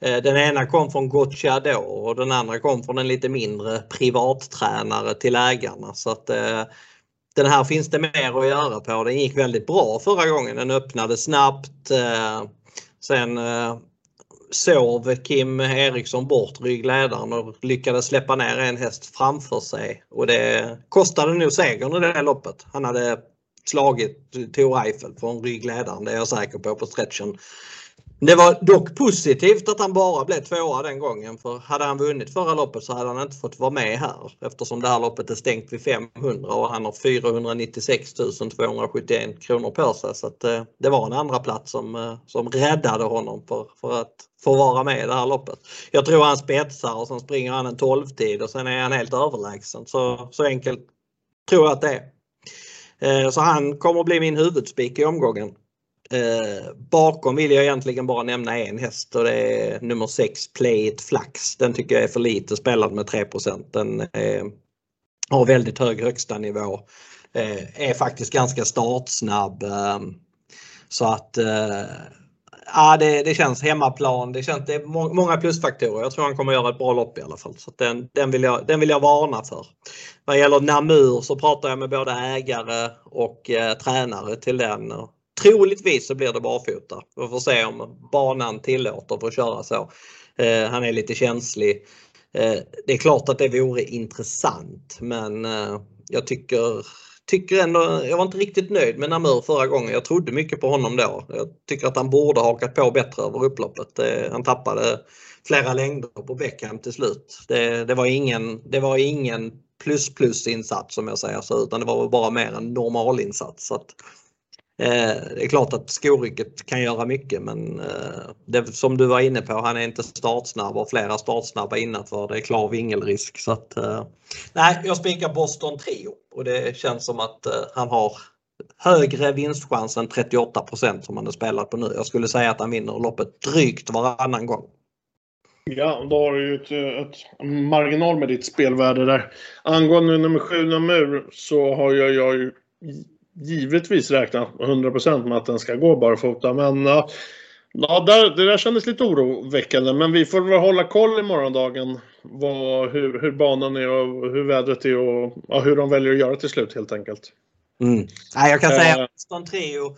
eh, den ena kom från Gocciador och den andra kom från en lite mindre privattränare till ägarna. Så att, eh, den här finns det mer att göra på. Den gick väldigt bra förra gången. Den öppnade snabbt. Eh, sen eh, sov Kim Eriksson bort ryggledaren och lyckades släppa ner en häst framför sig. Och det kostade nog segern i det loppet. Han hade slagit Tor Eiffel från ryggledaren, det är jag säker på, på stretchen. Det var dock positivt att han bara blev tvåa den gången för hade han vunnit förra loppet så hade han inte fått vara med här eftersom det här loppet är stängt vid 500 och han har 496 271 kronor på sig. Så att, eh, det var en andra plats som, eh, som räddade honom för, för att få vara med i det här loppet. Jag tror han spetsar och sen springer han en 12-tid och sen är han helt överlägsen. Så, så enkelt tror jag att det är. Eh, så han kommer att bli min huvudspik i omgången. Eh, bakom vill jag egentligen bara nämna en häst och det är nummer 6 Play It Flax. Den tycker jag är för lite spelad med 3 Den eh, har väldigt hög högsta nivå. Är faktiskt ganska startsnabb. Ehm, så att ja, det, det känns hemmaplan. Det, känns, det är må många plusfaktorer. Jag tror han kommer göra ett bra lopp i alla fall. Så den, den, vill jag, den vill jag varna för. Vad gäller Namur så pratar jag med både ägare och eh, tränare till den. Troligtvis så blir det barfota. Vi får se om banan tillåter för att köra så. Eh, han är lite känslig. Eh, det är klart att det vore intressant men eh, jag tycker, tycker ändå, jag var inte riktigt nöjd med Namur förra gången. Jag trodde mycket på honom då. Jag tycker att han borde ha hakat på bättre över upploppet. Han tappade flera längder på Beckham till slut. Det, det, var ingen, det var ingen plus plus insats som jag säger så utan det var bara mer en normal insats. Så att, Eh, det är klart att skorycket kan göra mycket men eh, det, som du var inne på, han är inte startsnabb och flera startsnabba innanför. Det är klar vingelrisk. Så att, eh, nej, jag spikar Boston Trio och det känns som att eh, han har högre vinstchans än 38% som han har spelat på nu. Jag skulle säga att han vinner loppet drygt varannan gång. Ja, då har du ju ett, ett marginal med ditt spelvärde där. Angående nummer 7 Namur så har jag, jag ju givetvis räkna 100% med att den ska gå barfota. Men ja, där, det där kändes lite oroväckande. Men vi får väl hålla koll i morgondagen vad, hur, hur banan är och hur vädret är och ja, hur de väljer att göra till slut helt enkelt. Mm. Ja, jag kan säga att Boston Trio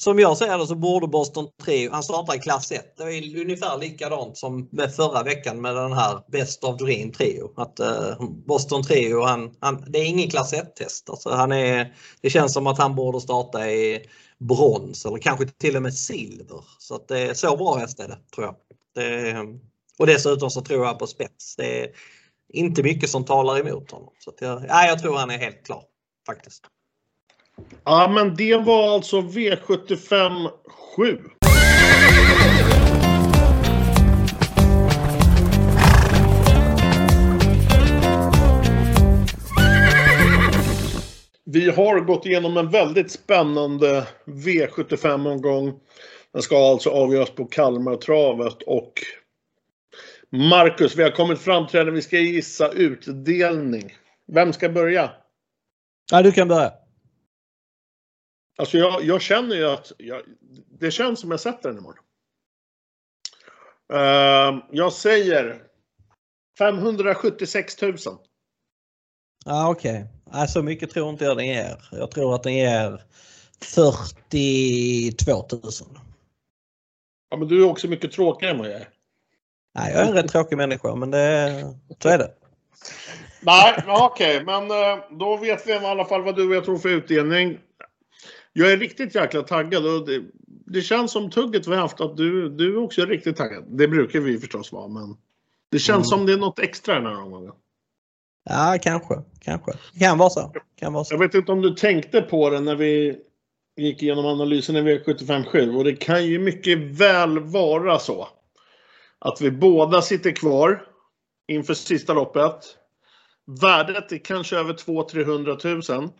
som jag ser det så borde Boston Trio, han startar i klass 1. Det är ungefär likadant som med förra veckan med den här Best of Dream Trio. Att eh, Boston Trio, han, han, det är ingen klass 1-test. Alltså han är, det känns som att han borde starta i brons eller kanske till och med silver. Så att det är så bra häst är det, tror jag. Det, och dessutom så tror jag på spets. Det är inte mycket som talar emot honom. Så jag, nej, jag tror han är helt klar faktiskt. Ja, men det var alltså V75 7. Vi har gått igenom en väldigt spännande V75-omgång. Den ska alltså avgöras på Kalmartravet och Marcus, vi har kommit fram till att vi ska gissa utdelning. Vem ska börja? Ja, du kan börja. Alltså jag, jag känner ju att jag, det känns som jag sätter den imorgon. Uh, jag säger 576 000. Ja, Okej, okay. så mycket tror inte jag den ger. Jag tror att den ger 42 000. Ja, men du är också mycket tråkigare än vad jag är. Nej, jag är en rätt tråkig människa, men det, så är det. Nej, okej, okay. men eh, då vet vi i alla fall vad du och jag tror för utdelning. Jag är riktigt jäkla taggad och det, det känns som tugget vi haft att du, du också är riktigt taggad. Det brukar vi förstås vara, men det känns mm. som det är något extra den här omgången. Ja, kanske, kanske. Kan vara så. Kan vara så. Jag vet inte om du tänkte på det när vi gick igenom analysen i V757 och det kan ju mycket väl vara så att vi båda sitter kvar inför sista loppet. Värdet är kanske över 200-300 000.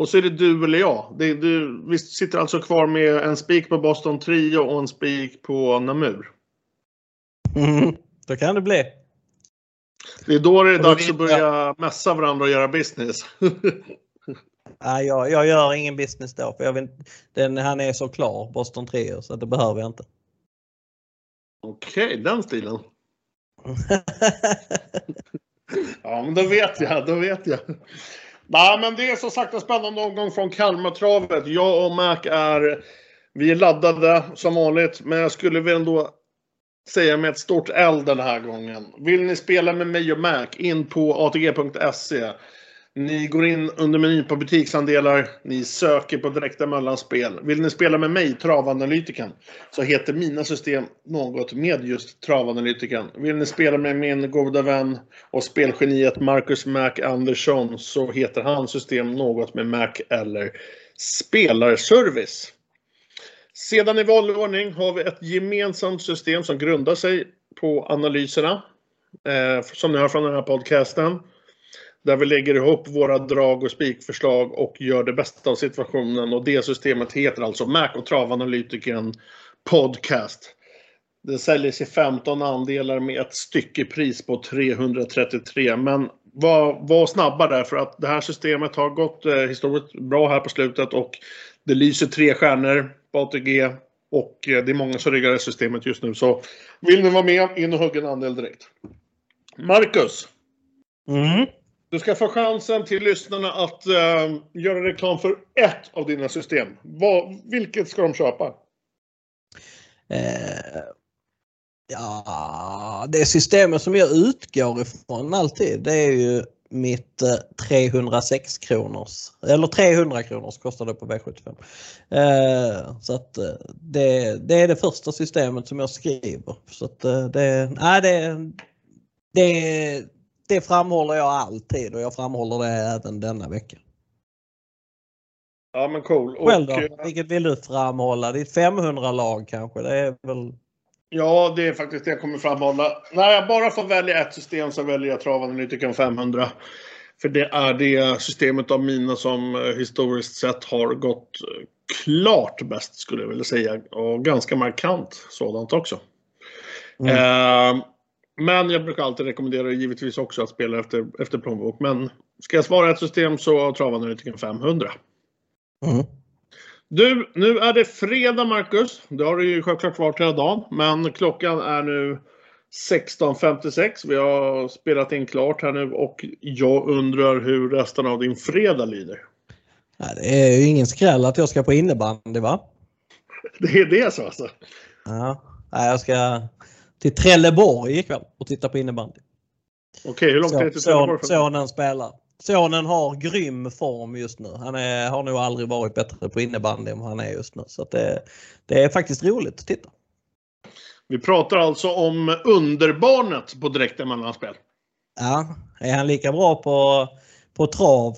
Och så är det du eller jag. Det du, vi sitter alltså kvar med en spik på Boston Trio och en spik på Namur. Mm, då kan det bli. Det är då det är dags att börja mässa varandra och göra business. Nej, jag, jag gör ingen business då. För jag vet, den, han är så klar, Boston Trio, så det behöver jag inte. Okej, okay, den stilen. ja, men då vet jag. Då vet jag. Nej, men det är som sagt en spännande omgång från Kalmartravet. Jag och Mac är, vi är laddade som vanligt, men jag skulle väl ändå säga med ett stort L den här gången. Vill ni spela med mig och Mac, in på atg.se. Ni går in under menyn på butiksandelar. Ni söker på direkta mellanspel. Vill ni spela med mig, travanalytikern, så heter mina system något med just travanalytikern. Vill ni spela med min goda vän och spelgeniet Marcus Mac Andersson så heter hans system något med Mac eller Spelarservice. Sedan i vanlig ordning har vi ett gemensamt system som grundar sig på analyserna eh, som ni hör från den här podcasten. Där vi lägger ihop våra drag och spikförslag och gör det bästa av situationen. Och det systemet heter alltså Mac och travanalytikern Podcast. Det säljs i 15 andelar med ett styckepris på 333. Men var, var snabba där för att det här systemet har gått eh, historiskt bra här på slutet och det lyser tre stjärnor på ATG och eh, det är många som ryggar systemet just nu. Så vill ni vara med, in och hugga en andel direkt. Marcus. Mm. Du ska få chansen till lyssnarna att eh, göra reklam för ett av dina system. Vad, vilket ska de köpa? Eh, ja, det systemet som jag utgår ifrån alltid det är ju mitt eh, 306-kronors eller 300 kronors kostar det på V75. Eh, så att eh, det, det, är det första systemet som jag skriver. Så att eh, det, nej, det, det det framhåller jag alltid och jag framhåller det även denna vecka. Ja men cool. Och, Själv då? Eh, Vilket vill du framhålla? Ditt 500-lag kanske? Det är väl... Ja, det är faktiskt det jag kommer framhålla. När jag bara får välja ett system så väljer jag Travanalytikern 500. För det är det systemet av mina som eh, historiskt sett har gått eh, klart bäst skulle jag vilja säga. Och ganska markant sådant också. Mm. Eh, men jag brukar alltid rekommendera givetvis också att spela efter, efter plånbok. Men ska jag svara ett system så travanalytikern 500. Mm. Du, nu är det fredag Marcus. Det har du ju självklart varit hela dagen. Men klockan är nu 16.56. Vi har spelat in klart här nu och jag undrar hur resten av din fredag lyder. det är ju ingen skräll att jag ska på innebandy va? Det är det så alltså? Ja, jag ska till Trelleborg ikväll och titta på innebandy. Okej, okay, hur långt är det till Trelleborg? Sonen spelar. Sonen har grym form just nu. Han är, har nog aldrig varit bättre på innebandy än vad han är just nu. Så det, det är faktiskt roligt att titta. Vi pratar alltså om underbarnet på direkta mellanspel. Ja, är han lika bra på, på trav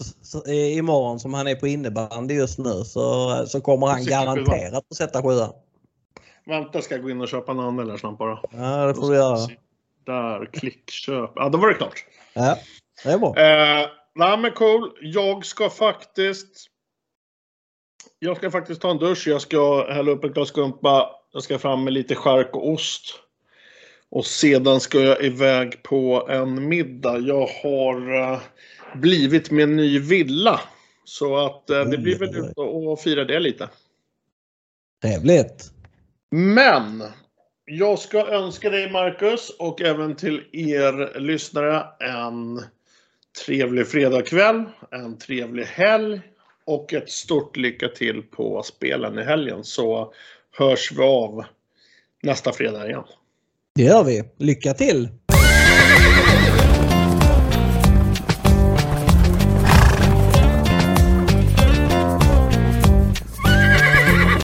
imorgon som han är på innebandy just nu så, så kommer han garanterat att sätta sjuan. Vänta, ska jag gå in och köpa en snabbt bara. Ja, det får du göra. Där, klickköp. Ja, då var det klart. Ja, det är bra. Eh, nej, men cool. Jag ska faktiskt Jag ska faktiskt ta en dusch. Jag ska hälla upp ett glas skumpa. Jag ska fram med lite skärk och ost. Och sedan ska jag iväg på en middag. Jag har uh, blivit med en ny villa. Så att uh, det blir väl ut och fira det lite. Trevligt. Men jag ska önska dig Marcus och även till er lyssnare en trevlig fredagkväll, en trevlig helg och ett stort lycka till på spelen i helgen så hörs vi av nästa fredag igen. Det gör vi. Lycka till!